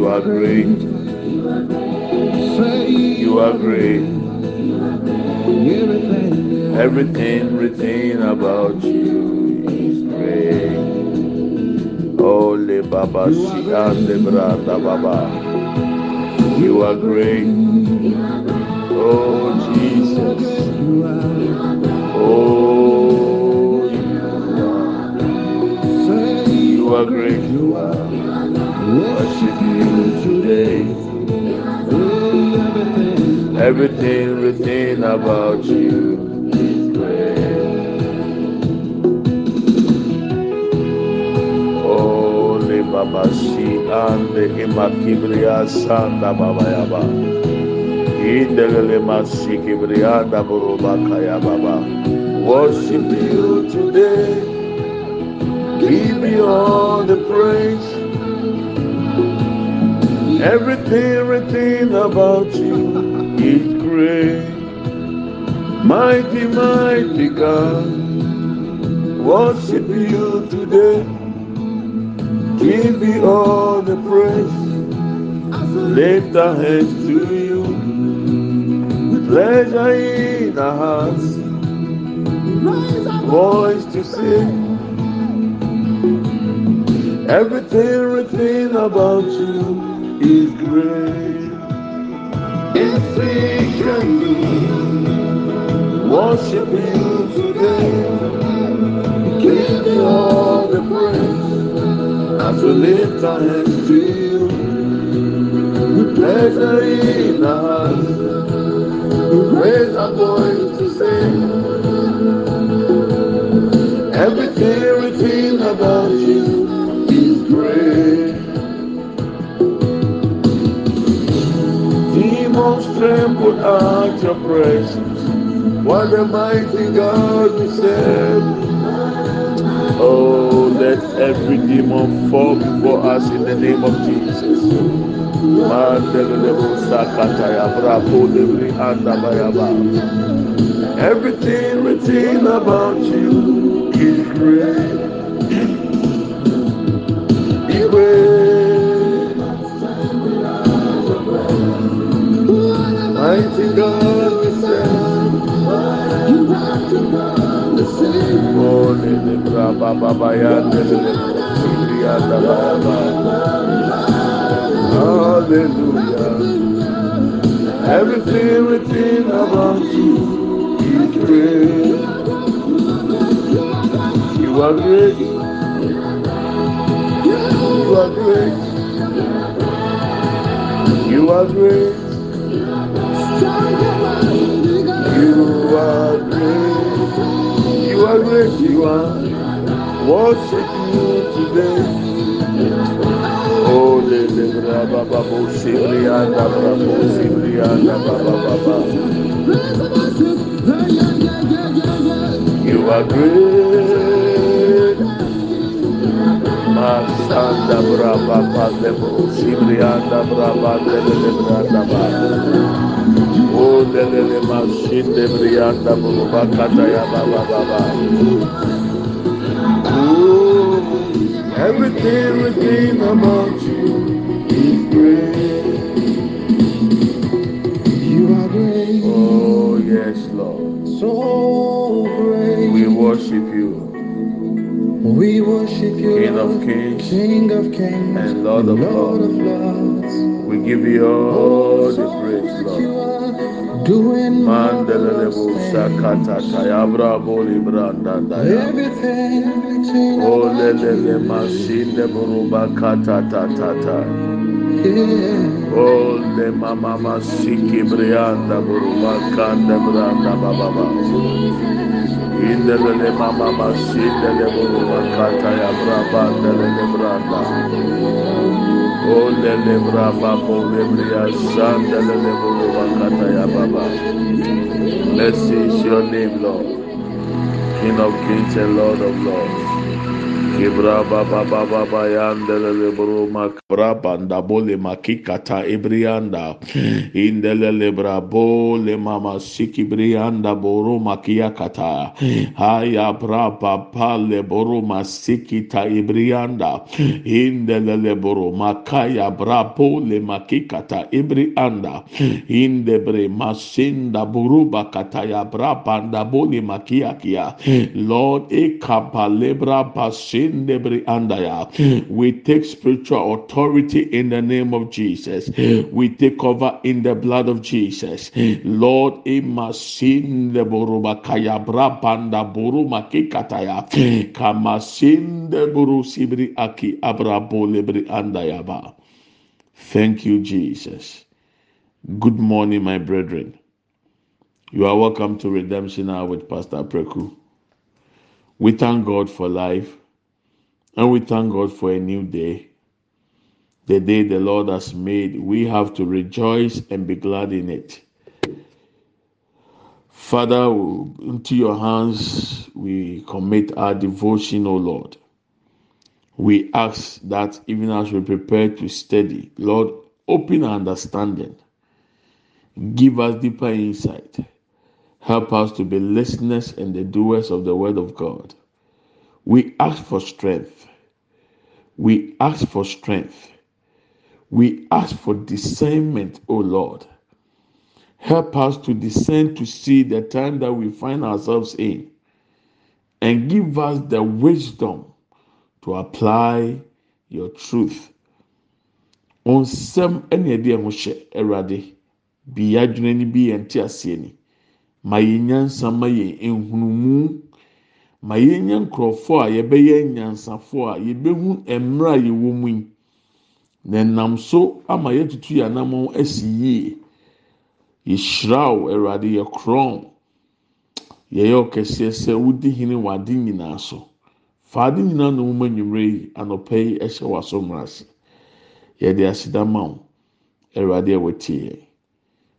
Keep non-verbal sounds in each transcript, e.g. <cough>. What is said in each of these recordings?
you are great. You are great. Everything, everything about you is great. Oh, le baba si ande bra da baba. You are great. Oh, Jesus. Oh, you are great. You are. Worship you today. Everything written about you is great. Oh, le baba si ande imakibria sanda baba yaba. Indelele masiki brianda buruba kaya baba. Worship you today. Give me all the praise. Everything written about you is great. Mighty, mighty God. Worship you today. Give me all the praise. Lift our hands to you. Pleasure in our hearts. Voice to sing. Everything written about you is great. Efficiently worship you today. Give all the praise as we lift our hands to you. Pleasure in our hearts, we raise our voice to sing. Everything about you tremble at your presence. What a mighty God we serve. Oh, let every demon fall before us in the name of Jesus. Everything written about you is great. Be great. Holy the Yanda Baba. Hallelujah. Everything written about you is great. You are great. You are great. You are great. You are great. You are. Worship you today. Oh, le le braba babo sibrianda brabo sibrianda baba baba. You are great. Masanda braba padebo sibrianda braba le le branda ba. Oh, le le le masinde brianda baba kata ya baba baba. Oh, everything within about you is great. You are great. Oh, yes, Lord. So great. We worship you. We worship you, King of kings, King of kings, and Lord, of, Lord of lords. We give you all the praise, Lord. Doing Mandelebo sakata tayabra boli branda daya. Oh lele masinde buruba kata ta ta ta. Oh le mama masiki brianda buruba kanda branda baba. Indelele mama masindele buru makata ya braba delele branda. Makata ya baba. Blessed is your name, Lord. King of kings and Lord of lords. Ibra baba baba bayandelele broma bra banda bole makikata ibrianda. Indelele bra bole mama siki brianda boro makiyakata haya bra papa le boro masikita ibrianda. Indelele boro makaya bra bole makikata ibrianda. Indebre masinda buruba kataya bra banda bole makiyakia. Lord ekapa lebra pasin Hmm. we take spiritual authority in the name of Jesus. Hmm. We take cover in the blood of Jesus. Hmm. Lord, imasin de boruba kaya brabanda buruma kikataya kamasin de buru sibri aki abrabo lebri andayaba. Thank you, Jesus. Good morning, my brethren. You are welcome to Redemption Hour with Pastor Preku. We thank God for life. And we thank God for a new day. The day the Lord has made, we have to rejoice and be glad in it. Father, into your hands we commit our devotion, O Lord. We ask that even as we prepare to study, Lord, open our understanding, give us deeper insight, help us to be listeners and the doers of the word of God. We ask for strength We ask for strength. We ask for discernment, O Lord. Help us to discern to see the time that we find ourselves in and give us the wisdom to apply your truth. Onsɛm ɛna ɛde ɛho hyɛ awurade bi adwene ni bi yɛn ti aseɛ ni ma yɛn nyansa ma yɛn nhunumu. ma yɛnyɛ nkurɔfoɔ a yɛbɛyɛ nyansafoɔ a yɛbɛhu mmerɛ a yɛwɔ mu yi. Na nam so ama yɛatutu yɛn anammɔn asi yie. Yɛhyira wo awurade yɛkorɔn yɛyɛ ɔkɛseɛ sɛ wodi hene wɔ ade nyinaa so. Faade nyinaa na woma nnwummerɛ yi anɔpɛ yi ɛhyɛ w'aso mmaraase yɛde aseda ma wo. Awurade a wɔte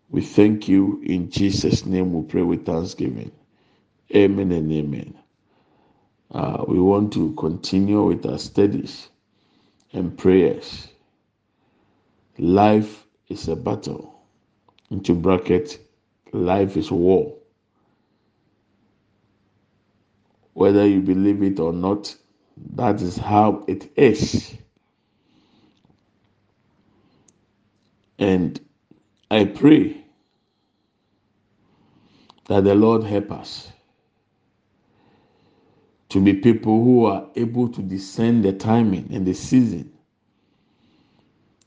we thank you in jesus name we pray with thanksgiving. Amen and amen. Uh, we want to continue with our studies and prayers. Life is a battle. Into bracket, life is war. Whether you believe it or not, that is how it is. And I pray that the Lord help us to be people who are able to discern the timing and the season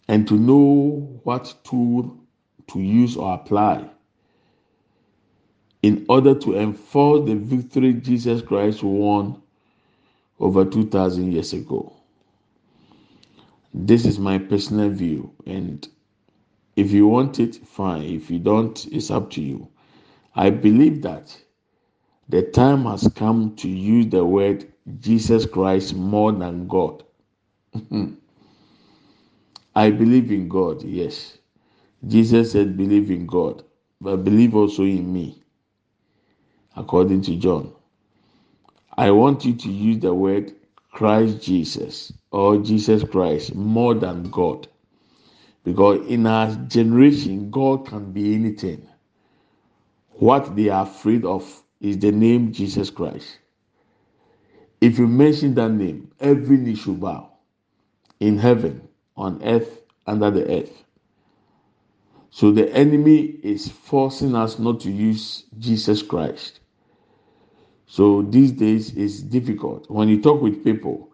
and to know what tool to use or apply in order to enforce the victory Jesus Christ won over 2000 years ago. This is my personal view and if you want it fine if you don't it's up to you. I believe that the time has come to use the word Jesus Christ more than God. <laughs> I believe in God, yes. Jesus said, believe in God, but believe also in me, according to John. I want you to use the word Christ Jesus or Jesus Christ more than God. Because in our generation, God can be anything. What they are afraid of is the name Jesus Christ. If you mention that name, every knee should bow in heaven, on earth, under the earth. So the enemy is forcing us not to use Jesus Christ. So these days it's difficult. When you talk with people,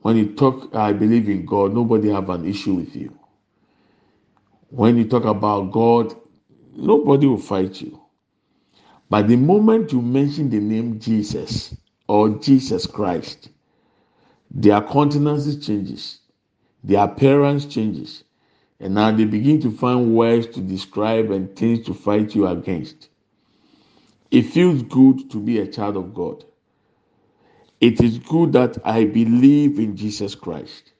when you talk, I believe in God, nobody have an issue with you. When you talk about God, nobody will fight you. But the moment you mention the name Jesus or Jesus Christ, their countenance changes, their appearance changes, and now they begin to find words to describe and things to fight you against. It feels good to be a child of God. It is good that I believe in Jesus Christ.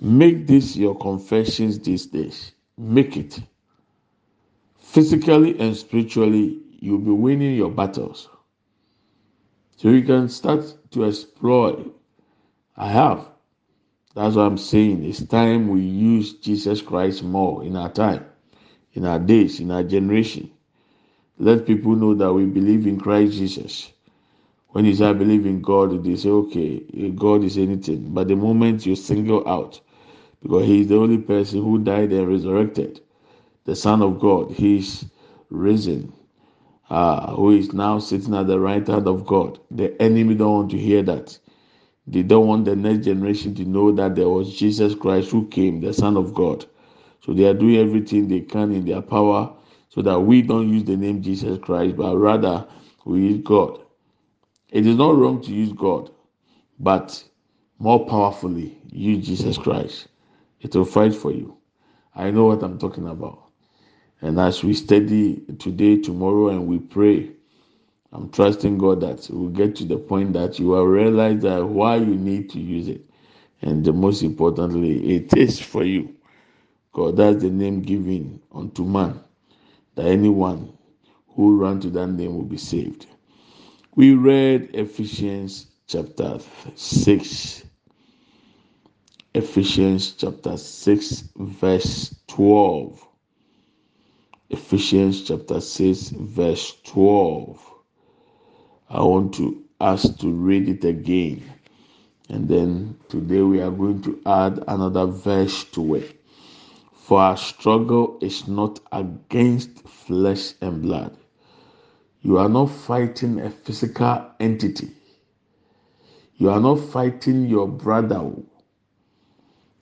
Make this your confessions these days. Make it. Physically and spiritually, you'll be winning your battles. So you can start to explore. I have. That's what I'm saying. It's time we use Jesus Christ more in our time, in our days, in our generation. Let people know that we believe in Christ Jesus. When you say I believe in God, they say, okay, God is anything. But the moment you single out, because He is the only person who died and resurrected, the Son of God, He is risen, uh, who is now sitting at the right hand of God. The enemy don't want to hear that. They don't want the next generation to know that there was Jesus Christ who came, the Son of God. So they are doing everything they can in their power so that we don't use the name Jesus Christ, but rather we use God. It is not wrong to use God, but more powerfully use Jesus Christ. It will fight for you. I know what I'm talking about. And as we study today, tomorrow, and we pray, I'm trusting God that we'll get to the point that you will realize that why you need to use it. And the most importantly, it is for you. God, that's the name given unto man, that anyone who run to that name will be saved. We read Ephesians chapter 6. Ephesians chapter 6, verse 12. Ephesians chapter 6, verse 12. I want to ask to read it again. And then today we are going to add another verse to it. For our struggle is not against flesh and blood you are not fighting a physical entity. You are not fighting your brother.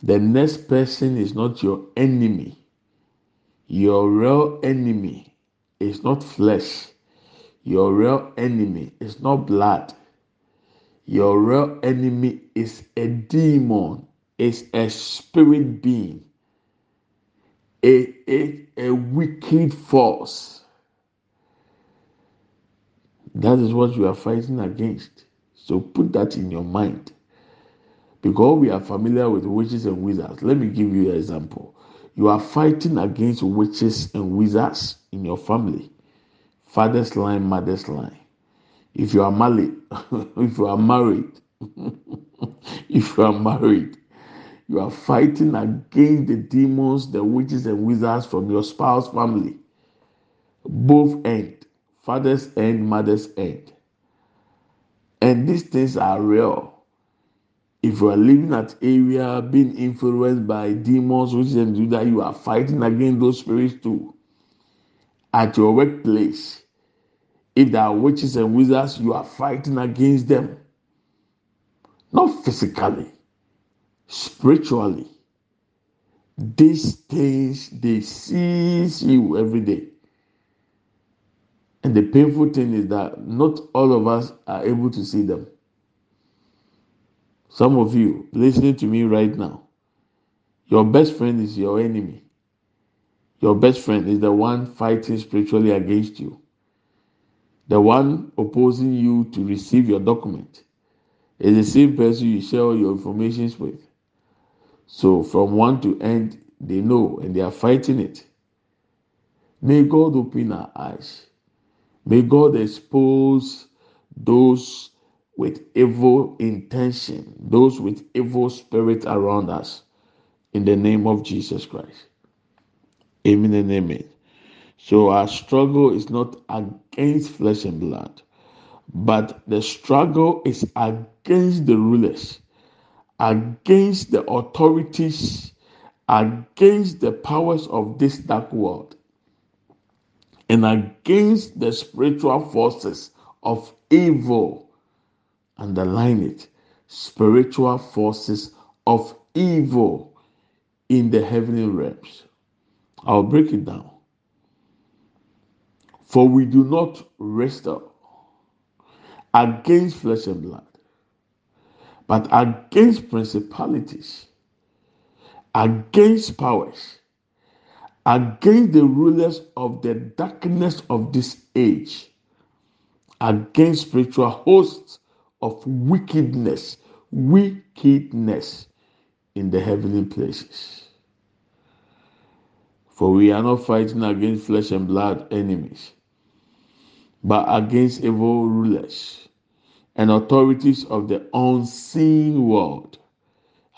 The next person is not your enemy. Your real enemy is not flesh. Your real enemy is not blood. Your real enemy is a demon, is a spirit being, a, a, a wicked force That is what you are fighting against. So put that in your mind. Because we are familiar with witches and wizards. Let me give you an example. You are fighting against witches and wizards in your family, father's line, mother's line. If you are married, <laughs> if you are married, <laughs> if you are married, you are fighting against the demons, the witches, and wizards from your spouse family. Both end, father's end, mother's end. And these things are real. if you are living at area being influenced by demons which and do that you are fighting against those spirits too at your workplace if there are witches and wizards you are fighting against them. Not physically spiritually. These things they seize you every day. And the painful thing is that not all of us are able to see them. Some of you listening to me right now, your best friend is your enemy. Your best friend is the one fighting spiritually against you, the one opposing you to receive your document. Is the same person you share all your information with. So from one to end, they know and they are fighting it. May God open our eyes May God expose those with evil intention, those with evil spirit around us in the name of Jesus Christ. Amen and amen. So our struggle is not against flesh and blood, but the struggle is against the rulers, against the authorities, against the powers of this dark world and against the spiritual forces of evil. Underline it. Spiritual forces of evil in the heavenly realms. I'll break it down. For we do not wrestle against flesh and blood, but against principalities, against powers, against the rulers of the darkness of this age, against spiritual hosts of wickedness, wickedness in the heavenly places. For we are not fighting against flesh and blood enemies, but against evil rulers and authorities of the unseen world,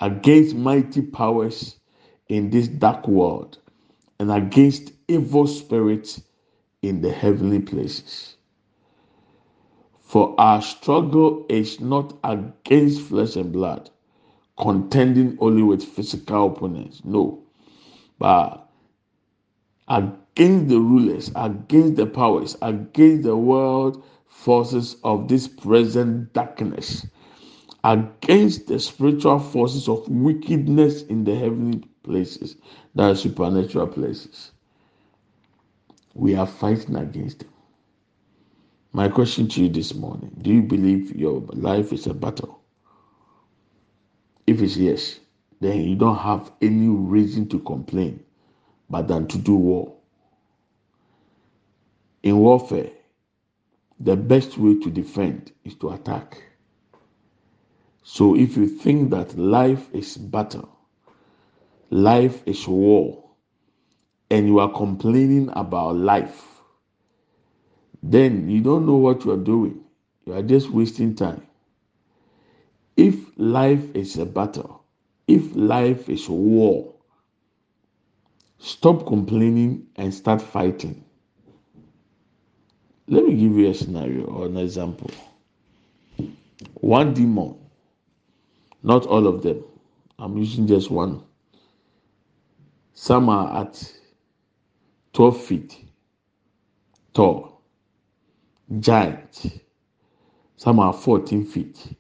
against mighty powers in this dark world, and against evil spirits in the heavenly places. For our struggle is not against flesh and blood, contending only with physical opponents. No, but against the rulers, against the powers, against the world forces of this present darkness, against the spiritual forces of wickedness in the heavenly places, that supernatural places. We are fighting against them. My question to you this morning do you believe your life is a battle? If it's yes, then you don't have any reason to complain but than to do war. In warfare, the best way to defend is to attack. So if you think that life is battle, life is war, and you are complaining about life, then you don't know what you are doing. You are just wasting time. If life is a battle, if life is war, stop complaining and start fighting. Let me give you a scenario or an example. One demon, not all of them, I'm using just one. Some are at 12 feet tall giant. Some are 14 feet.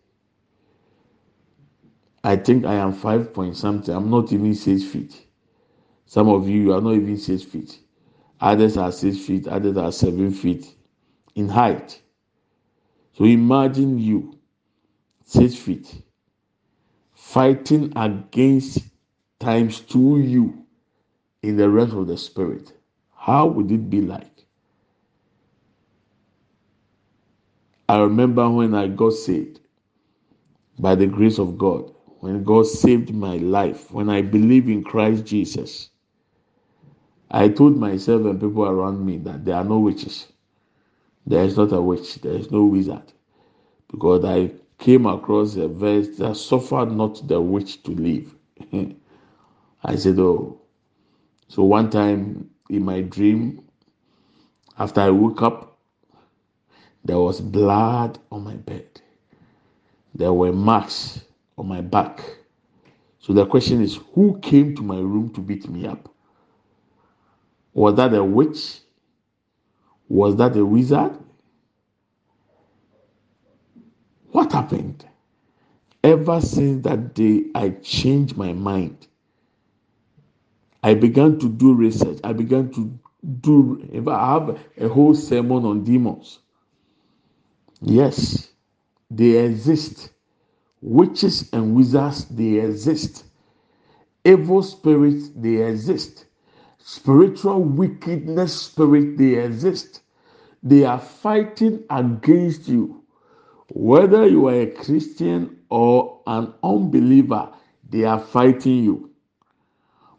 I think I am 5 point something. I'm not even 6 feet. Some of you are not even six feet. Others are six feet, others are seven feet in height. So imagine you, six feet, fighting against times two you in the realm of the spirit. How would it be like? I remember when I got saved by the grace of God, when God saved my life, when I believe in Christ Jesus. I told myself and people around me that there are no witches. There is not a witch. There is no wizard. Because I came across a verse that suffered not the witch to live. <laughs> I said, Oh. So one time in my dream, after I woke up, there was blood on my bed. There were marks on my back. So the question is, who came to my room to beat me up? Was that a witch? Was that a wizard? What happened? Ever since that day, I changed my mind. I began to do research. I began to do, I have a whole sermon on demons. Yes, they exist. Witches and wizards, they exist. Evil spirits, they exist. Spiritual wickedness spirit they exist. They are fighting against you. Whether you are a christian or an unbeliever they are fighting you.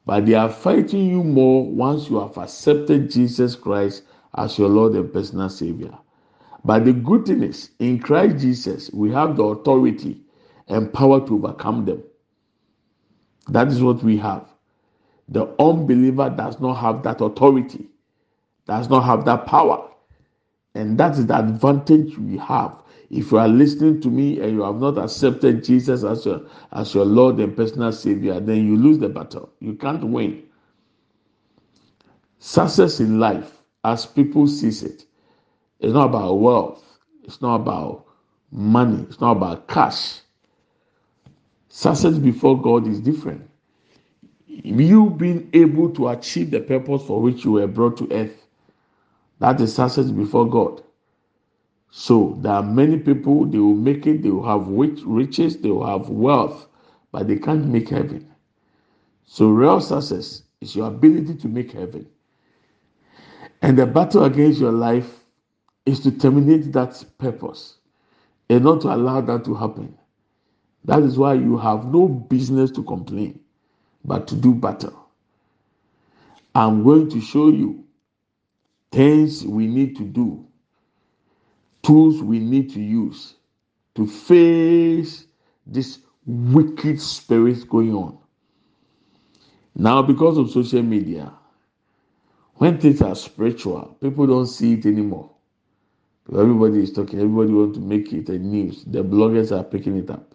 But they are fighting you more once you have accepted jesus christ as your lord and personal savior but the good thing is in christ jesus we have the authority and power to overcome them that is what we have the unbeliever does not have that authority, does not have that power. And that is the advantage we have. If you are listening to me and you have not accepted Jesus as your, as your Lord and personal Savior, then you lose the battle. You can't win. Success in life, as people see it, is not about wealth. It's not about money. It's not about cash. Success before God is different. You being able to achieve the purpose for which you were brought to earth, that is success before God. So there are many people, they will make it, they will have riches, they will have wealth, but they can't make heaven. So real success is your ability to make heaven. And the battle against your life is to terminate that purpose and not to allow that to happen. That is why you have no business to complain, but to do better. I'm going to show you things we need to do, tools we need to use to face this wicked spirit going on. Now, because of social media, when things are spiritual, people don't see it anymore. Everybody is talking. Everybody wants to make it a news. The bloggers are picking it up.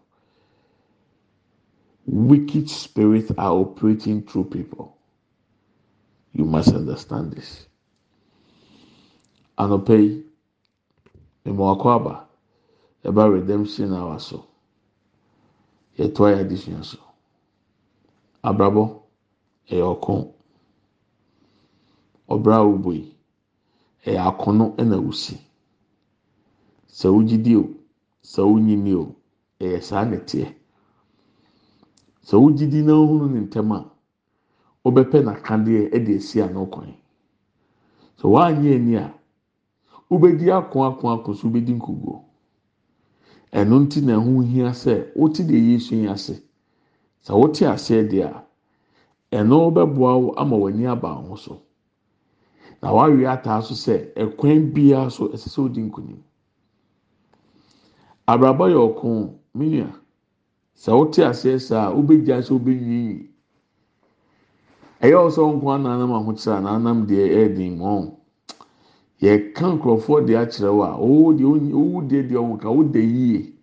Wicked spirits are operating through people. You must understand this. Anɔpɛ yi, mmɔɔkɔ aba, ɛba redemption hour so. Yɛtoa yɛ adesua so. Abrabɔ ɛyɛ ɔko. Ɔbra a yi, ɛyɛ akono ɛna osi. Sɛ wogye di o, sɛ wonyini o, ɛyɛ saa na ɛteɛ. Sɛ wogye di na ohunu ne ntɛm a, wobɛpɛ n'akadeɛ ɛde esi ano kwan. Sɛ wanyɛ ani a, wobɛdi ako ako ako so wobɛdi nkuguo. Ɛno nti na ɛho hia sɛ wote deɛ Yesu yi ase. Sɛ wote aseɛ deɛ a, ɛno bɛboa wo ama w'ani aba ho so. Na wawe ataa so sɛ ɛkwan biara so ɛsɛ sɛ wodi nkunim. Abrabɔ yɛ ɔko menua. Sɛ wote aseɛ saa wobɛgya sɛ wobɛnwiinwii. Ɛyɛ wɔ sɛ wo nko ara na anam ahokyere a n'anam deɛ ɛyɛ den mu ɔn. Yɛka nkurɔfoɔ deɛ akyerɛ wo a owo deɛ owu deɛ deɛ ɔmo ka woda yie.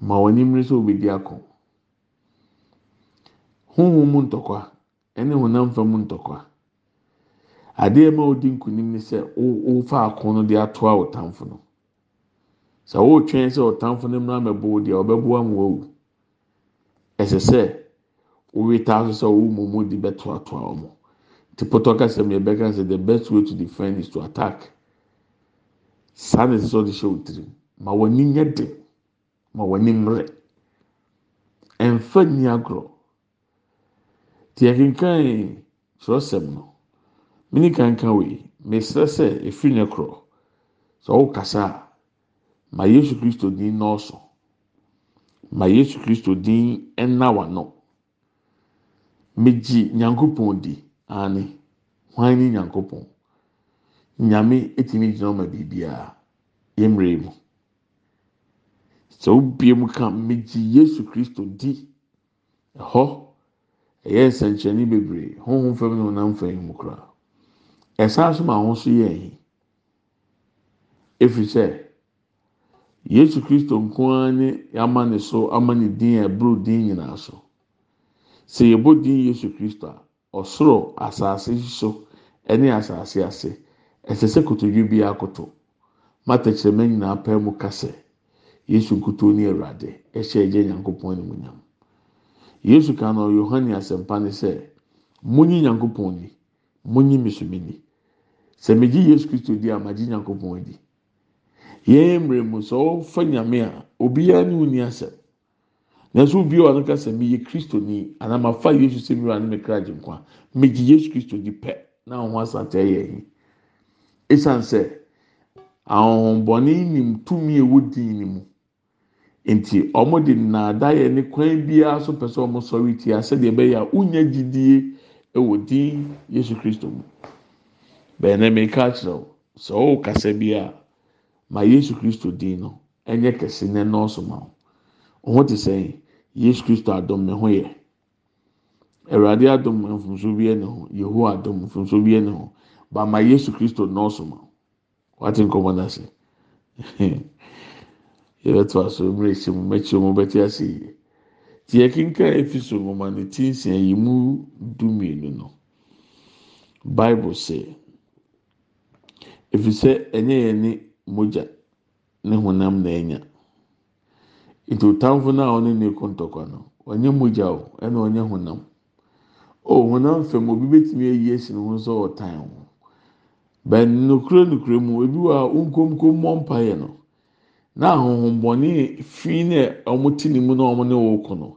Ma w'ani mmere sɛ wobɛdi ako. Honhom mu ntɔkwa ɛne honam fam ntɔkwa. Adeɛ ma odi nkunim ne sɛ wofa ako no de atoa no. Sɛ wotwɛn sɛ ɔtamfo no mmra mmɛbɔ wo deɛ ɔbɛboa ma wawu. Ɛsɛ sɛ wowetaa so sɛ wowu mumu de bɛtoatoa wɔn. Nti pɔtɔ kasɛm yɛ bɛka sɛ the best way to defend is to attack. Saa na ɛsɛ sɛ ɔde hyɛ wo tirim. Ma w'ani nyɛ den. Ma w'ani mmerɛ. Ɛnfa nni agorɔ. Te yɛkenkan twerɛsɛm no. Mini kankan wei. Mesrɛ sɛ efiri ne korɔ. Sɛ ɔwokasa a, ma Yesu Kristo din nɔɔso. Ma Yesu Kristo din ɛnna w'ano. Megye Nyankopɔn di. Ane. Hwan ne Nyankopɔn? Nyame etumi gyina ɔma biribiara. Yɛmmerɛ mu. Sɛ wobie mu ka megye Yesu Kristo di. Ɛhɔ ɛyɛ nsɛnkyerɛnne bebree. Honhom fam ne honam fam mu koraa. Ɛsan so ma ho so yɛ ɛhin. Efiri sɛ Yesu Kristo nko ne yɛama ne so ama ne din a ɛboro din nyinaa so. Sɛ yɛbɔ din Yesu Kristo a, ɔsoro, asase so ɛne asase ase ɛsɛ sɛ kotodwe bi akoto. Matɛkyerɛma nyinaa pɛɛ mu kasɛ Yesu nkutuo ne Awurade ɛhyɛ ɛgye Nyankopɔn animuonyam. Yesu ka no Yohane asɛmpa ne sɛ munyi Nyankopɔn ni, munyi mesumi ni. Sɛ megye Yesu Kristo di a magye Nyankopɔn di. Yɛn mmerɛ mu sɛ ɔfa nyame a obiara ne wo ni asɛm. Nanso obi a ɔno kasa meyɛ Kristo ni anaa mafa Yesu sɛ mi wura ne me kra gye nkwa megye Yesu Kristo di pɛ na ho asate yɛ ɛhin. Esan sɛ ahohombɔne nim tumi ɛwɔ din ne mu. Nti wɔn de nnaadaeɛ ne kwan biara so pɛ sɛ wɔn sɔre tia sɛdeɛ ɛbɛyɛ a wonya gyidie ɛwɔ din Yesu Kristo mu. Bɛyɛ na meka akyerɛ wo sɛ ɔwɔ kasa bi a ma Yesu Kristo din no ɛnyɛ kɛse na ɛnɔɔso ma wo. Wɔn te sɛ Yesu Kristo adom ne ho yɛ. Awurade adom mfomso bi ɛne ho, Yehowa adom mfomso bi ɛne ho. Ba ma Yesu Kristo nɔɔso ma wo. Wate nkɔmɔ n'ase. <laughs> Yɛbɛto aso mmerɛ ehyɛ mu mɛkyerɛ mu bɛte ase yie. Te yɛ kenkan efi so nwoma ne ti nsia yi mu du mmienu no. Bible sɛ efisɛ ɛnyɛ yɛn ne mogya ne honam na anya. Nti otamfo no a ɔne ne ntɔkwa no ɔnyɛ mogya o ɛna ɔnyɛ honam. O honam fam obi betumi ayi esi ne ho sɛ ɔtan ho. Bɛn nukure nukure mu ebi wɔ a nkomkom mmɔ mpaeɛ no. Na ahohombɔne fi na wɔn ti ne mu na wɔn wɔn no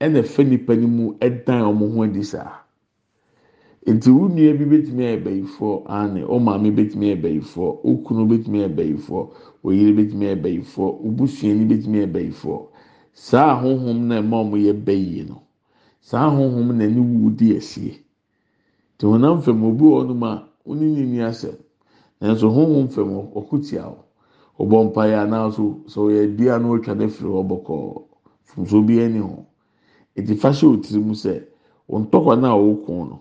ɛna ɛfɛ nipa ne mu ɛdan wɔn ho adi saa. Nti wo nua bi betumi ayɛ bɛyifoɔ ane ɔmaame betumi ayɛ bɛyifoɔ okunu betumi ayɛ bɛyifoɔ oyere betumi ayɛ bɛyifoɔ obusuani betumi ayɛ saa ahohom na ɛma wɔn yɛ bɛyie no saa ahohom na ɛne wu di asie. Te honam fam obi wɔ hɔnom a wɔne ne ni asɛm. Nanso honhom fam ɔko tia o ɔbɔ mpaeɛ anaaso sɛ ɔyɛ dua na ɔtwa ne firi hɔ bɔkɔɔ funso bi ɛni ho. Eti fa hyɛ otiri mu sɛ wɔn ntɔkwa na ɔwɔ no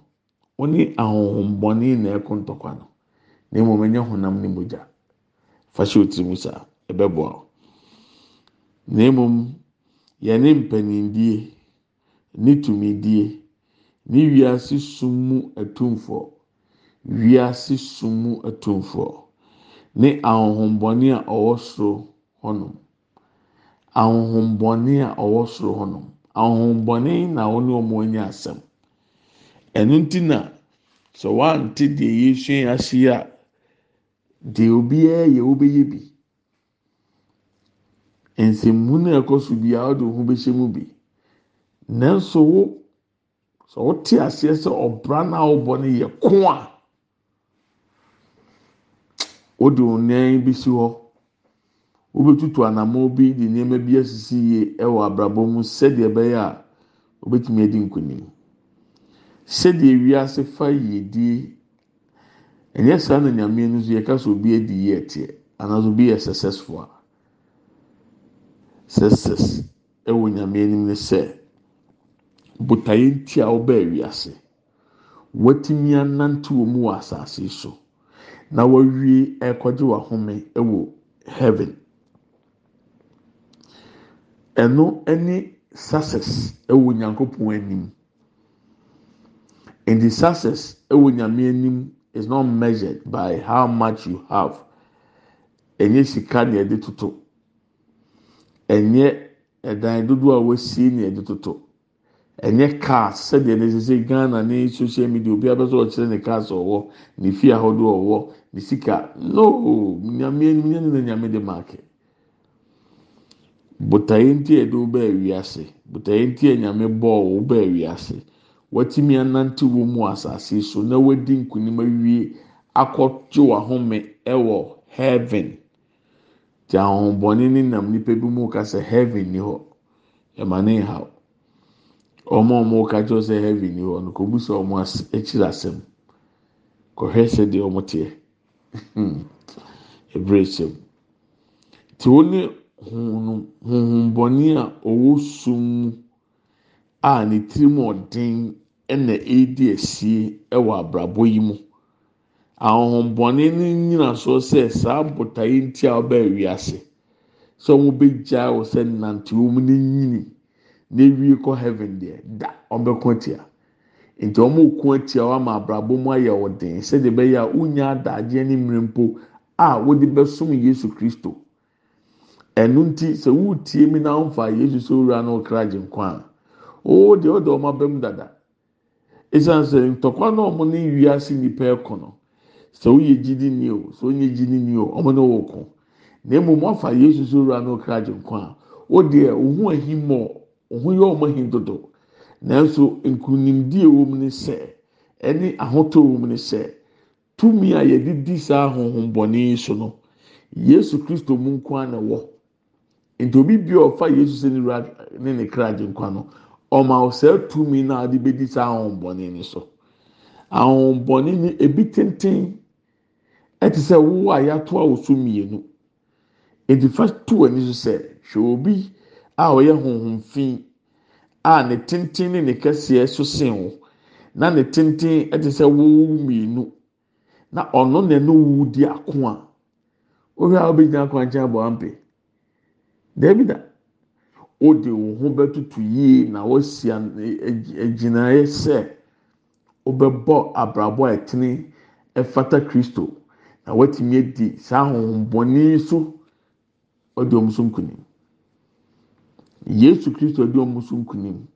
wɔne ahohombɔne na ɛko ntɔkwa no. Na emu ɛnyɛ honam ne mogya. fa otiri mu saa ɛbɛboa na mmom yɛne mpanindie ne tumidie ne wiase sum mu atumfoɔ wiase sum mu atumfoɔ ne ahohombɔne a ɔwɔ soro hɔnom ahohombɔne a ɔwɔ soro hɔnom ahohombɔne na wɔn wɔn anya asɛm. Ɛno ti na sɛ wante deɛ yɛsua ahyia a. deɛ obiara yɛ wobɛyɛ bi nsɛmmu no ɛkɔ so biara ɔde ho bɛhyɛ mu bi. Nanso wo sɛ wote aseɛ sɛ ɔbra no a wobɔ no yɛ ko a wode wo nan bi si hɔ wobɛtutu anamɔ bi de nneɛma bi asisi yie ɛwɔ abrabɔ mu sɛdeɛ ɛbɛyɛ a wobɛtumi adi nkonim sɛdeɛ wiase fa yiedie ɛnyɛ saa na nyame no so yɛka so obi adi yie ɛteɛ anaasɛ obi yɛ successful a. Success ɛwɔ nyame anim ne sɛ botaeɛ nti a ɔbaa wiase watumi anante wɔ mu wɔ asase so na wawie ɛkɔgye wahome ɛwɔ heaven. Ɛno ɛne success ɛwɔ nyankopɔn anim. And the success ɛwɔ nyame anim is not measured by how much you have. Ɛnyɛ sika na yɛde toto. Ɛnyɛ ɛdan dodoɔ a wɔasie na yɛde toto. Ɛnyɛ car sɛdeɛ ne sese Ghana ne social media obi abɛsɛ ɔkyerɛ ne cars ɔwɔ ne fie ahodoɔ ɔwɔ ne sika no nyame anim nyɛ ne na nyame de maake. Botaeɛ nti yɛde wo baa wiase botaeɛ nti a nyame bɔɔ wo baa wiase. Watumi anante wɔ mu asase so na wadi nkunim awie akɔgye wahome ɛwɔ heaven. Te ahohombɔne ne nam nipa bi mu kasa heaven ni hɔ. Ɛma ne ha wɔn a wɔn ka kyerɛ sɛ heaven ni hɔ no kò bu sɛ wɔn akyiri asɛm. Kɔhwɛ sɛ deɛ wɔn teɛ. Ebere hyɛm te wɔn ne honhombɔne a ɔwɔ sum mu a ne tirim ɔden. Ɛna ɛredi asie ɛwɔ abrabɔ yi mu. Ahohombɔne no nyinasoɔ sɛ saa botaeɛ nti a ɔbɛɛ wiase. Sɛ wɔn wɔ sɛ nante wɔn mu n'enyini na ewie kɔ heaven deɛ da ɔbɛko tia nti wɔn ko atia wɔn ama abrabɔ mu ayɛ ɔden sɛdeɛ bɛyɛ a wonya adagyeɛ ne mmerɛ mpo a wɔde bɛsom yesu kristo. Ɛno nti sɛ wotie mi na nfa yesu sɛ owura na ɔkra gye nkwa a oo deɛ ɔda wɔn abɛm dada. Esan sɛ ntɔkwa na ɔmo ne wiase nipa ɛkɔ no sɛ woyɛ gyidi ni o sɛ wonyɛ gyidi ni o ɔmo ne wɔkɔ na emu afa yesu so wura no kra gye nkwa a o deɛ mɔ ohun yɛ ɔmo ahim dodo nanso nkunimdie wɔ mu ne sɛ ɛne ahotɔ wɔ ne sɛ tumi a yɛde di saa ahohom bɔne so no yesu kristo mu nkwa na wɔ nti bi a ɔfa yesu sɛ ne wura ne ne kra gye nkwa no. Ɔma ɔsɛɛ tumi na ade bɛdi saa ahombɔne ni so ahombɔne ni ebi tenten ɛte sɛ wo a yɛato a wɔso mmienu edifa to w'ani so sɛ hwɛ obi a ɔyɛ honhom a ne tenten ne ne kɛseɛ so sen wo na ne tenten ɛte sɛ wo mmienu na ɔno na ɛno wu di ako a ohwɛ a ɔbɛgyina akwankyɛn abɔ ampe dɛbi da. Wode wo ho bɛtutu yie na wɔasi agyinaeɛ sɛ wobɛbɔ abrabɔ a ɛtene ɛfata kristo. Na watumi adi saa ahohombɔne so ɔde wɔn so nkunim yesu kristo ɔde wɔn so nkunim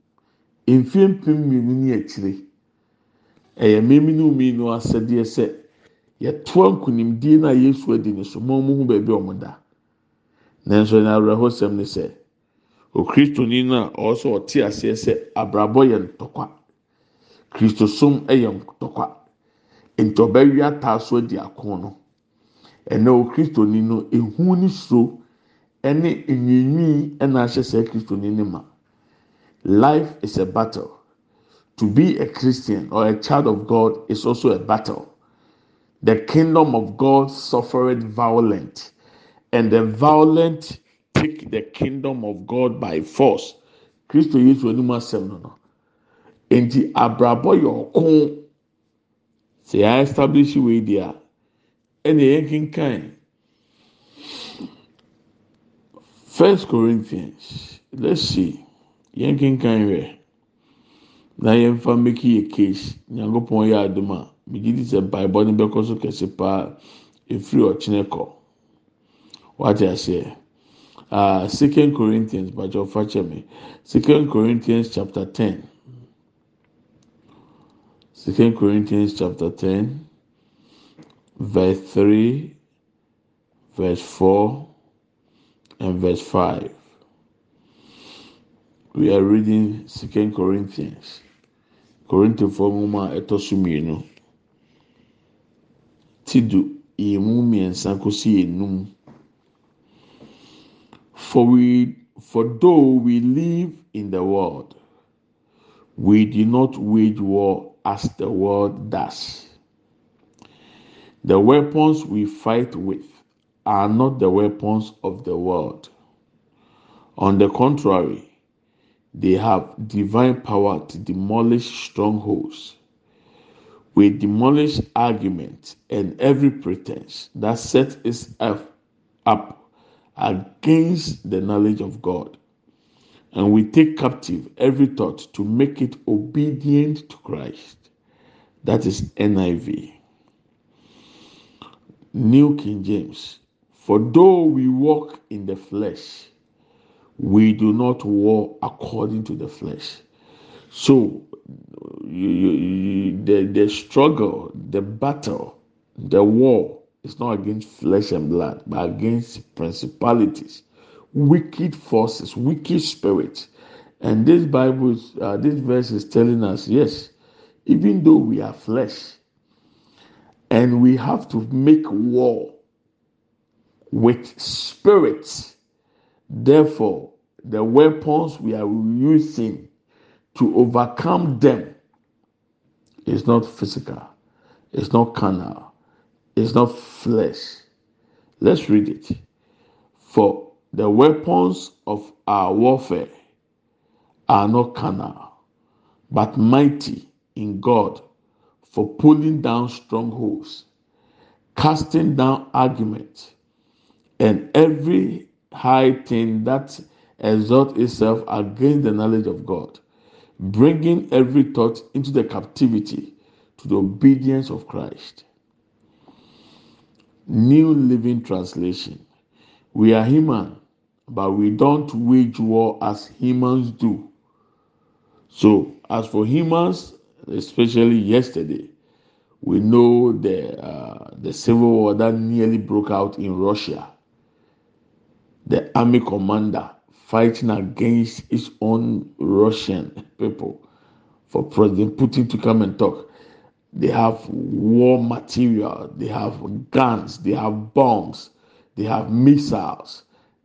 mfie mpem mmienu ne akyire. Ɛyɛ mmemme ne mmienu asɛdeɛ sɛ yɛtoa nkunimdie na yesu adi ne so ma wɔn ho baabi a wɔn da. Nanso na awerɛhosɛm ne sɛ okristoni no a ɔwɔ sɛ ɔte aseɛ sɛ abrabɔ yɛ ntɔkwa. Kristosom yɛ ntɔkwa. Nti ɔbɛwe ataa so adi ako no. Ɛnɛ okristoni no ehu ne suro ɛne nwiinwii na ahyɛ saa kristoni ne ma. Life is a battle. To be a christian or a child of god is also a battle. The kingdom of god suffered violent and the violent take the kingdom of God by force. Kristo yesu anim asɛm no no. Nti abrabɔ yɛ ɔko sɛ yɛ establish wei a ɛna yɛn kinkan first corinthians let's see. Yɛn kinkan hwɛ. Na yɛn fa make yɛ case. Nyankopɔn yɛ adum a megye di sɛ mpaebɔ no bɛkɔ so kɛse paa efiri ɔkyerɛ kɔ. Wate aseɛ. Uh, Second Corinthians, but your me. Second Corinthians chapter 10. Second Corinthians chapter 10, verse 3, verse 4, and verse 5. We are reading Second Corinthians. Corinthians for muma eto sumienu. Tidu yemu miensa kosi enum. For we, for though we live in the world, we do not wage war as the world does. The weapons we fight with are not the weapons of the world. On the contrary, they have divine power to demolish strongholds. We demolish arguments and every pretense that sets itself up against the knowledge of God. And we take captive every thought to make it obedient to Christ. That is NIV. New King James. For though we walk in the flesh, we do not war according to the flesh. So, you, you, the, the struggle, the battle, the war it's not against flesh and blood, but against principalities, wicked forces, wicked spirits. And this Bible, uh, this verse is telling us, yes, even though we are flesh, and we have to make war with spirits, therefore, the weapons we are using to overcome them is not physical, it's not carnal, is not flesh. Let's read it. For the weapons of our warfare are not carnal, but mighty in God for pulling down strongholds, casting down arguments, and every high thing that exalts itself against the knowledge of God, bringing every thought into the captivity to the obedience of Christ. New Living Translation. We are human, but we don't wage war as humans do. So, as for humans, especially yesterday, we know the uh, the civil war that nearly broke out in Russia. The army commander fighting against his own Russian people for President Putin to come and talk. They have war material, they have guns, they have bombs, they have missiles,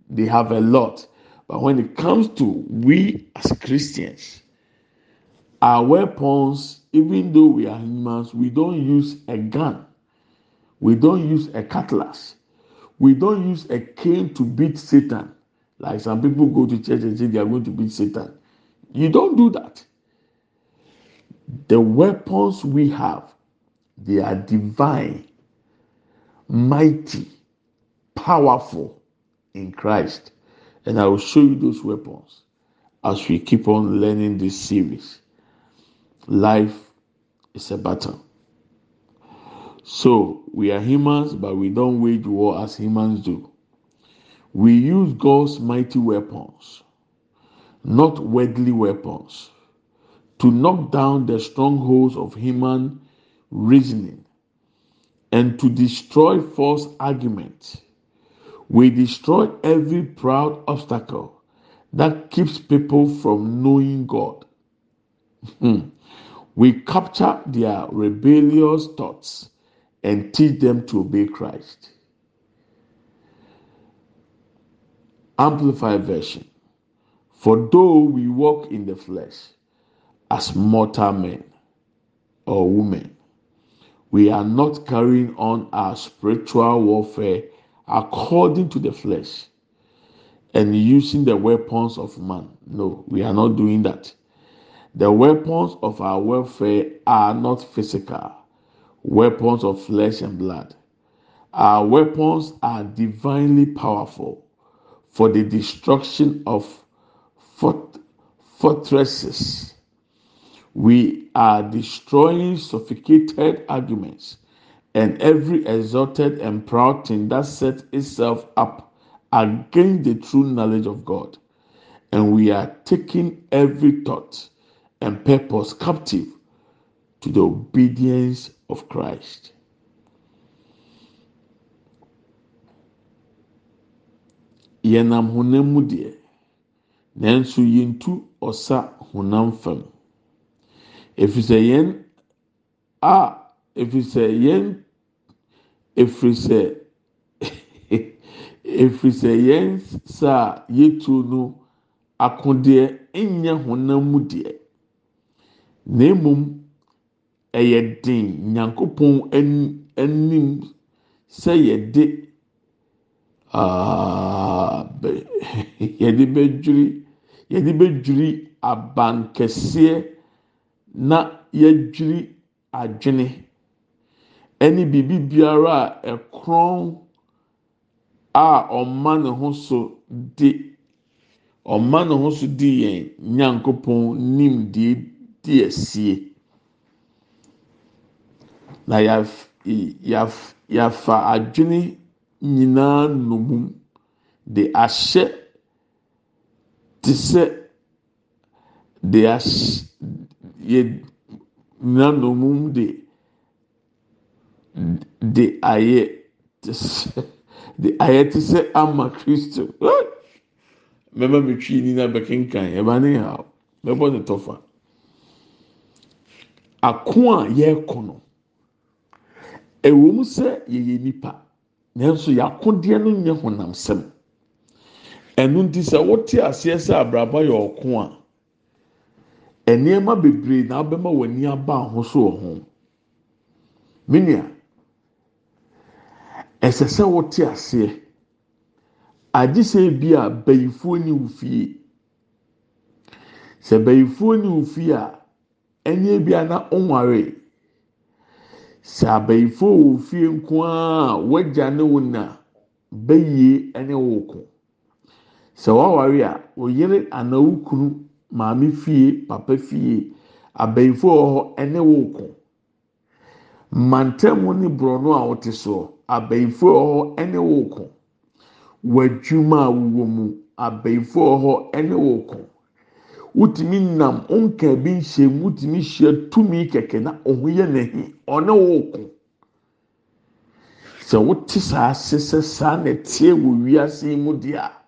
they have a lot. But when it comes to we as Christians, our weapons, even though we are humans, we don't use a gun, we don't use a cutlass, we don't use a cane to beat Satan. Like some people go to church and say they are going to beat Satan. You don't do that. The weapons we have, they are divine, mighty, powerful in Christ. And I will show you those weapons as we keep on learning this series. Life is a battle. So we are humans, but we don't wage war as humans do. We use God's mighty weapons, not worldly weapons, to knock down the strongholds of human reasoning and to destroy false arguments. We destroy every proud obstacle that keeps people from knowing God. Hmm. we capture their rebellious thoughts and teach them to obey Christ. Amplified version. For though we walk in the flesh as mortal men or women, we are not carrying on our spiritual warfare according to the flesh and using the weapons of man. No, we are not doing that. The weapons of our warfare are not physical, weapons of flesh and blood. Our weapons are divinely powerful for the destruction of fort- fortresses. We are destroying sophisticated arguments and every exalted and proud thing that sets itself up against the true knowledge of God. And we are taking every thought and purpose captive to the obedience of Christ. yɛnam honam deɛ nanso yɛntu ɔsa honam fam efisɛ <laughs> yɛn a efisɛ yɛn efisɛ efisɛ yɛn sa yɛtu no akodeɛ nyɛ honam mu deɛ na emom ɛyɛ den nyankopɔn anim sɛ yɛde. <laughs> yɛde bɛdwiri yɛde bɛdwiri aban kɛseɛ na yɛdwiri adwene ɛne biribi biara a ɛkorɔn a ɔma ne ho so di ɔma ne ho so di yɛn nyankopɔn nim deɛ di asie na yaf yaf yafa adwene. nyinaa nomum de ahyɛ te sɛ de ahyɛ yɛnanomum de de ayɛ te sɛ de ayɛ te sɛ ama kristo. Mɛma mi twi ni na bɛkenkan ɛba ne ha mɛbɔ ne tɔfa. Ako a yɛrekɔ no ɛwɔ mu sɛ yɛyɛ nipa nanso yɛakodeɛ no nyɛ honam sɛm. Ɛnu nti sɛ wote aseɛ sɛ abraba yɛ ɔko a. nneɛma bebree na abɛma w'ani aba ahosuo ho minia ɛsɛ sɛ wote aseɛ. Agye sɛ bi a bɛyifoɔ ni wo sɛ bɛyifoɔ ni wo a ɛnyɛ bi a na ɔnware. sɛ abayifo wɔ fie nko ara wagya ne wo bɛyie ne wo sɛ waware a oyere anaa wo kunu maame fie papa fie abayifo wɔ hɔ ne wo ko mantam ne borɔno a wɔte soɔ abayifo wɔ hɔ ne wo ko w'adwuma a wowɔ mu abayifo wɔ hɔ ne wo ko. wotumi nam nka bi nhyɛ mu wotumi hyɛ tumi kɛkɛ na ɔho yɛ n'ahi ɔne wɔɔko sɛ wote saa ase sɛ saa na ɛteɛ wɔ wiase mu deɛ a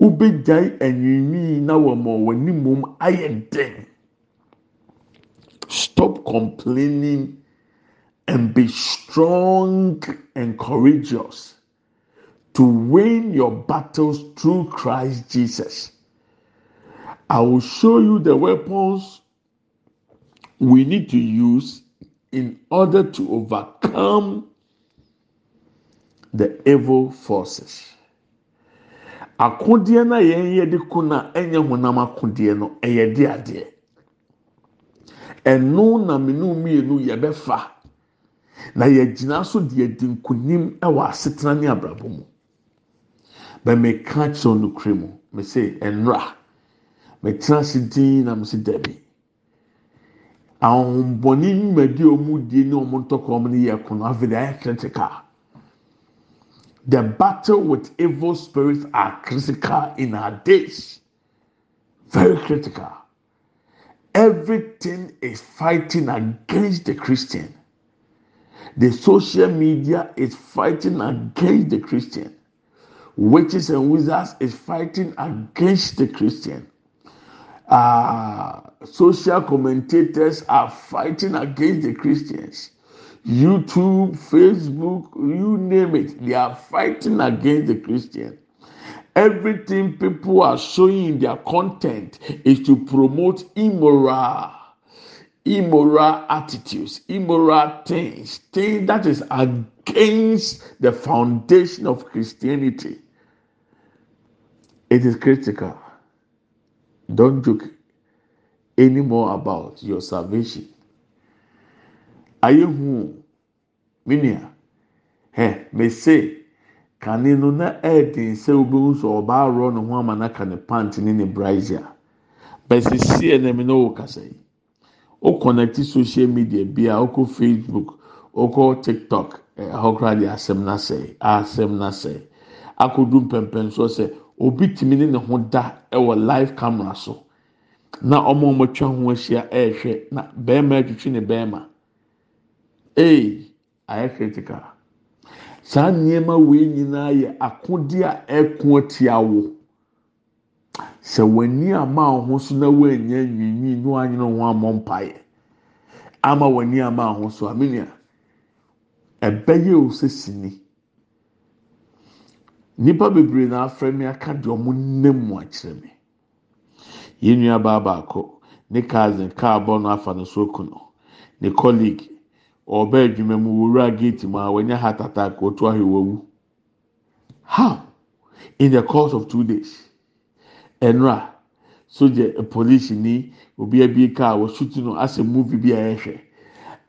wobɛgyae anwiinwii na wɔn wɔn anim ayɛ den stop complaining and be strong and courageous to win your battles through Christ Jesus. I will show you the weapons we need to use in order to overcome the evil forces. Akodeɛ na yɛn yɛ de ko na ɛnyɛ honam akodeɛ no ɛyɛ de adeɛ. Ɛno na menu mmienu yɛbɛfa na yɛgyina so de yɛdi nkunim ɛwɔ asetena ne abrabɔ mu. Bɛmɛka kyerɛ no mu, mɛ sɛ ɛnra. mɛtena ase din na mo si dɛbi ahombɔni nnwumadi a wɔn die ne wɔn ntɔkwa wɔn yɛ kono afei de ayɛ critical the battle with evil spirits are critical in our days. Very critical. Everything is fighting against the christian. The social media is fighting against the christian. Witches and wizards is fighting against the christian. Uh, social commentators are fighting against the Christians. YouTube, Facebook, you name it, they are fighting against the Christian. Everything people are showing in their content is to promote immoral, immoral attitudes, immoral things, things that is against the foundation of Christianity. It is critical don't joke anymore about your salvation. Ayé hu minia. Hɛ mese kane no na ɛɛden sɛ obihu sɛ ɔbaa arɔ ne ho ama n'aka ne pant ne ne brazier bɛsisi ɛnam na ɔwɔ kasa yi o social media bi a ɔkɔ facebook ɔkɔ tiktok koraa de asɛm n'asɛ asɛm n'asɛ akodu mpɛmpɛnsoɔ sɛ. obi tìmi ne ne ho da wɔ live camera so. Na wɔn a wɔatwa ho ahyia ɛrehwɛ na barima atwitwi ne barima ee ayɛ critical. Saa nneɛma wei nyinaa yɛ akodi a ɛko atia wo. Sɛ w'ani ama ho na w'anya nwinwi na w'anyina ho amɔ mpaeɛ ama w'ani ama ho aminia ɛbɛyɛ o nipa bebree na afrɛ mi aka deɛ ɔmo nam mu akyerɛ mi yɛn nua baa baako ne cousin kaa bɔ no afa no so ku no. Ne colleague ɔbɛ adwuma mu wowura gate mu a wɔnyɛ heart attack otu ahwɛ wɔwu how? In the course of two days. Ɛnura soja police ni obi abie kaa wɔsutu no asɛ movie bi a yɛhwɛ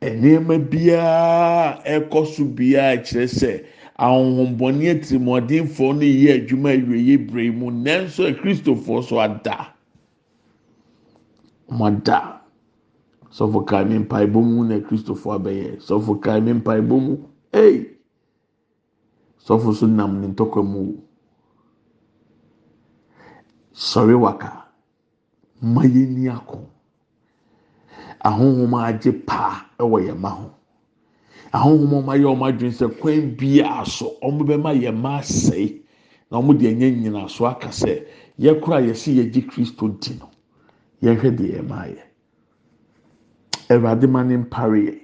nneɛma biara ɛkɔ so biara kyerɛ sɛ. ahohombɔne atirimɔdenfoɔ no yɛ adwuma awie bere mu nanso akristofoɔ so ada mo ada sɔfo kae mi mpaebɔ mu na akristofoɔ abɛyɛ. Sɔfo kae mi mpaebɔ mu. Ee sɔfo so nam ne ntɔkwa mu. Sɔre waka. Mma yɛ ni ako ahohom agye paa ɛwɔ yɛn ma ho. ahohom ɔmo ayɛ ɔmo adwene sɛ kwan biara so ɔmo bɛma yɛ mma asɛe na ɔmo de ɛnyɛ nyina aka sɛ yɛ kora yɛsi yɛgye kristo di no yɛhwɛ deɛ yɛ mma yɛ ɛwurade ma ne mpare yɛ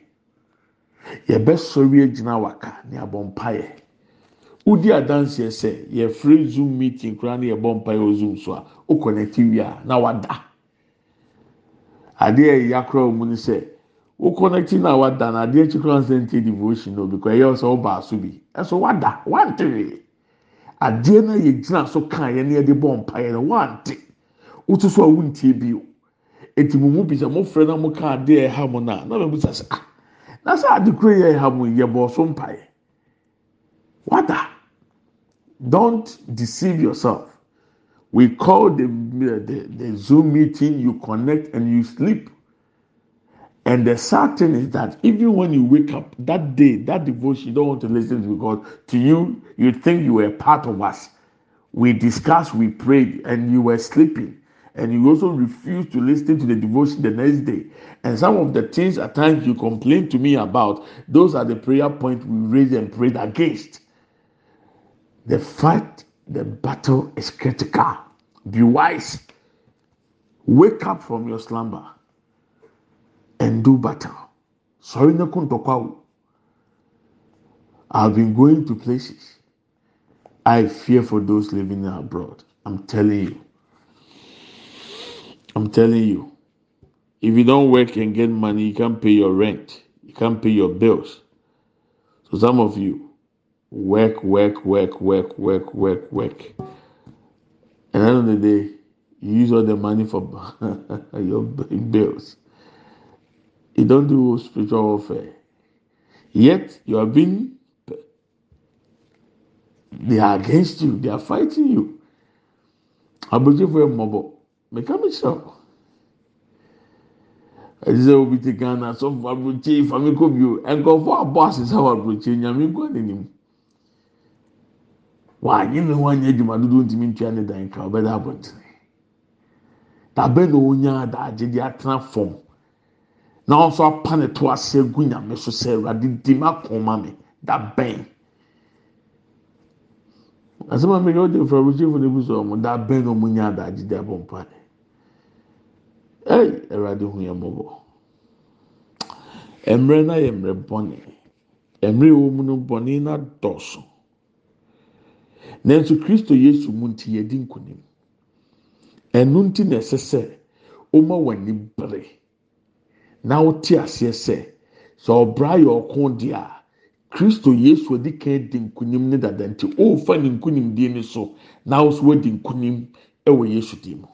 yɛbɛsɔre agyina waka ne abɔ mpaeɛ. Wodi adanseɛ sɛ yɛfrɛ zoom meeting koraa ne yɛbɔ mpaeɛ wɔ zoom so a okɔ n'akyi wia na wada. Adeɛ a ɛyɛ akora wɔn mu ne sɛ. wokɔnɛkyi na wada na adeɛ akyi kora nsɛn tie devotion no because ɛyɛ sɛ ɔba aso bi. Ɛso wada wantere adeɛ na yɛ gyina so kan yɛ ne yɛde bɔ mpa yɛ no wante. Wotu so a wuntie bi o eti mu mu bi sɛ mo fɛ na mo ka adeɛ ɛha mo na na bɛ busa sɛ ah na sɛ ade kura yɛ ɛha mo yɛ bɔ so mpa yɛ wada don't deceive yourself we call the the the zoom meeting you connect and you sleep. And the sad thing is that even when you wake up that day, that devotion, you don't want to listen to because to you, you think you were part of us. We discussed, we prayed, and you were sleeping. And you also refuse to listen to the devotion the next day. And some of the things at times you complain to me about, those are the prayer points we raise and prayed against. The fight, the battle is critical. Be wise. Wake up from your slumber and do battle. Sorry, I've been going to places. I fear for those living abroad. I'm telling you. I'm telling you. If you don't work and get money, you can't pay your rent. You can't pay your bills. So some of you work, work, work, work, work, work, work. And end of the day, you use all the money for <laughs> your bills. You don't do spiritual warfare. Yet you are being they are against you, they are fighting you. Abojifo ẹ mọ̀bọ̀, mẹ̀ka mi sọ. ɛti sɛ obi te ghana sɔfo aburokye fami kɔ bio nkɔfo abɔ asesa wɔ aburokye nyame nkɔ n'anim wanyɛ ne ho anyɛ adwuma dodo ntumi ntua ne dan ka ɔbɛda abɔntene dabɛ na onya adagye de atena fam. Na ɔnso apa ne to ase egu nyame so sɛ ɛwurade di ma kɔn mi dabɛn asɛm a mi yɛ ɔde fura aburokye fo ne bi so ɔmo dabɛn na ɔmo nya adagye de abɔ mpa ne. Ɛy awurade hu yɛn mmɔbɔ. Mmerɛ na yɛ mmerɛ bɔne. Mmerɛ wɔ mu no bɔne na dɔɔso nanso kristo yesu mu nti yɛdi nkunim ɛnu nti na ɛsɛ sɛ ɔma wɔn ani bere. Na ɔte aseɛ sɛ sɛ ɔbra yɛ ɔko di a kristo yesu odi kan di nkunim ne dada nti ɔrefa ne nkunimdie ne so. Na ɔso ɔdi nkunim ɛwɔ yesu di mu.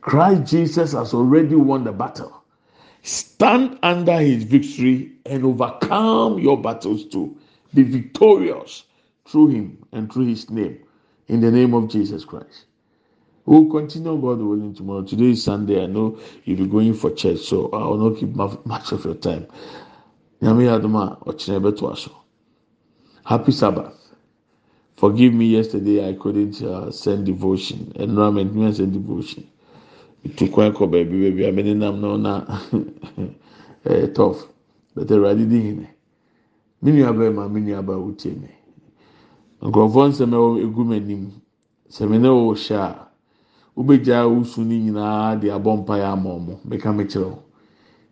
Christ Jesus has already won the battle. Stand under his victory and overcome your battles too. Be victorious through him and through his name. In the name of Jesus Christ. We'll continue God willing tomorrow. Today is Sunday. I know you'll be going for church, so I will not keep much of your time. Happy Sabbath. Forgive me yesterday I couldn't uh, send devotion. Environment me send devotion. Tu kwan kɔ baabi baabi a mene nam no na ɛyɛ tɔf bɛtɛ awurade di hinɛ me nua bɛrɛ ma me nua wotie mi nkurɔfoɔ nsɛm ɛwɔ egu mu anim sɛmi ne wɔ a wobɛgya wusu ne nyinaa de abɔ mpa yɛ ama ɔmo bɛka me kyerɛw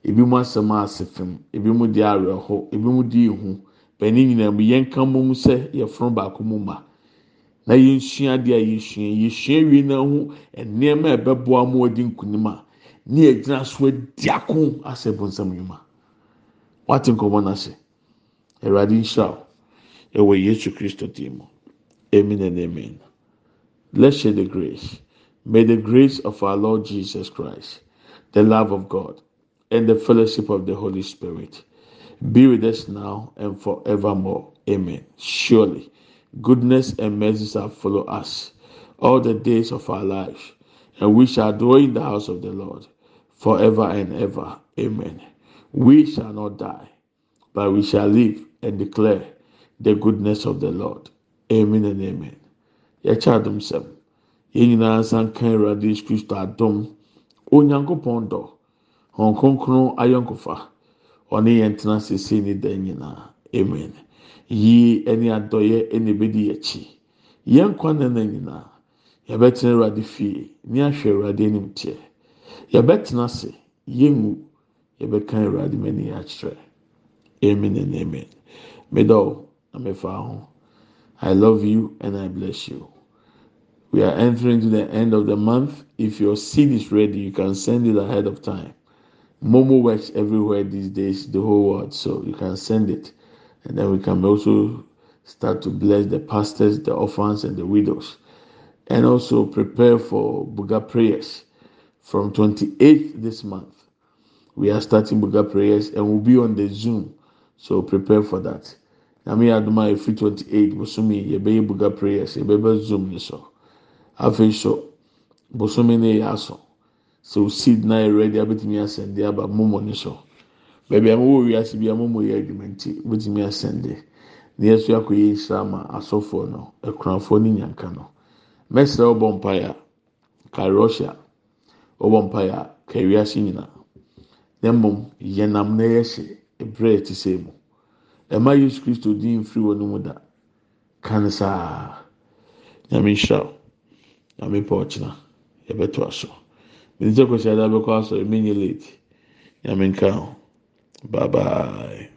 ebi mu asɛm ase fam ebi mu di awerɛho ebi mu di ihu bɛni nyinaa mu yɛn mu sɛ yɛforo baako mu ma. Na yɛnsua adeɛ a yɛsua yɛsua wie na ho nneɛma a ɛbɛboa mu ɔdi nkunim a ne yɛgyina so adi ako asɛ bonsam nnwuma. Wate nkɔmɔ n'ase awurade nhyira ɛwɔ yesu kristo dim mu. Amen and amen. Let's share the grace. May the grace of our lord jesus christ the love of god and the fellowship of the holy spirit be with us now and forevermore. Amen. Surely. Goodness and mercy shall follow us all the days of our life, and we shall dwell in the house of the Lord forever and ever. Amen. We shall not die, but we shall live and declare the goodness of the Lord. Amen and amen. Yɛkyɛ adum sɛm. Yɛn nyinaa nsa nka Awurade Kristo adum. Onyankopɔn dɔ. Hɔn kronkron ayɔnkofa. Ɔne. Amen. Yie ɛne adɔyɛ ɛna ebedi akyi yɛn kwan nana nyinaa yɛbɛtena awurade fie ne ahwɛ awurade anim teɛ yɛbɛtena ase yɛngu yɛbɛka awurade mɛni akyerɛ amen and amen. Middle amefa ho i love you and i bless you. We are entering to the end of the month. If your seed is ready you can send it ahead of time. Momo works everywhere these days the whole world so you can send it and then we can also start to bless the pastors, the orphans, and the widows, and also prepare for Buga prayers from 28th this month. We are starting Buga prayers and we'll be on the Zoom, so prepare for that. Nami aduma efi 28 bosomi yɛbɛyɛ Buga prayers yɛbɛbɛ Zoom ni so. Afei so bosomi ne yɛ aso. So seed na ready abetumi asɛnde aba momo ni baabi a wɔwɔ wiase bi a wɔn yɛ adwuma nti wɔtumi asɛnde. Na yɛso akɔ yɛ nhyira asɔfoɔ no akunafoɔ ne nyanka no. Mɛsrɛ ɔbɔ mpaeɛ ka ɔbɔ mpaeɛ ka nyinaa na mmom yɛnam na yɛhyɛ ebere ɛte sɛ mu. Ɛma yesu kristo din mfiri wɔn mu da kan nyame nhyira nyame pɔ ɔkyena. Yɛbɛto aso mene sɛ kwasi ada bɛkɔ asɔre menyɛ late. Nyame nka ho. Bye bye.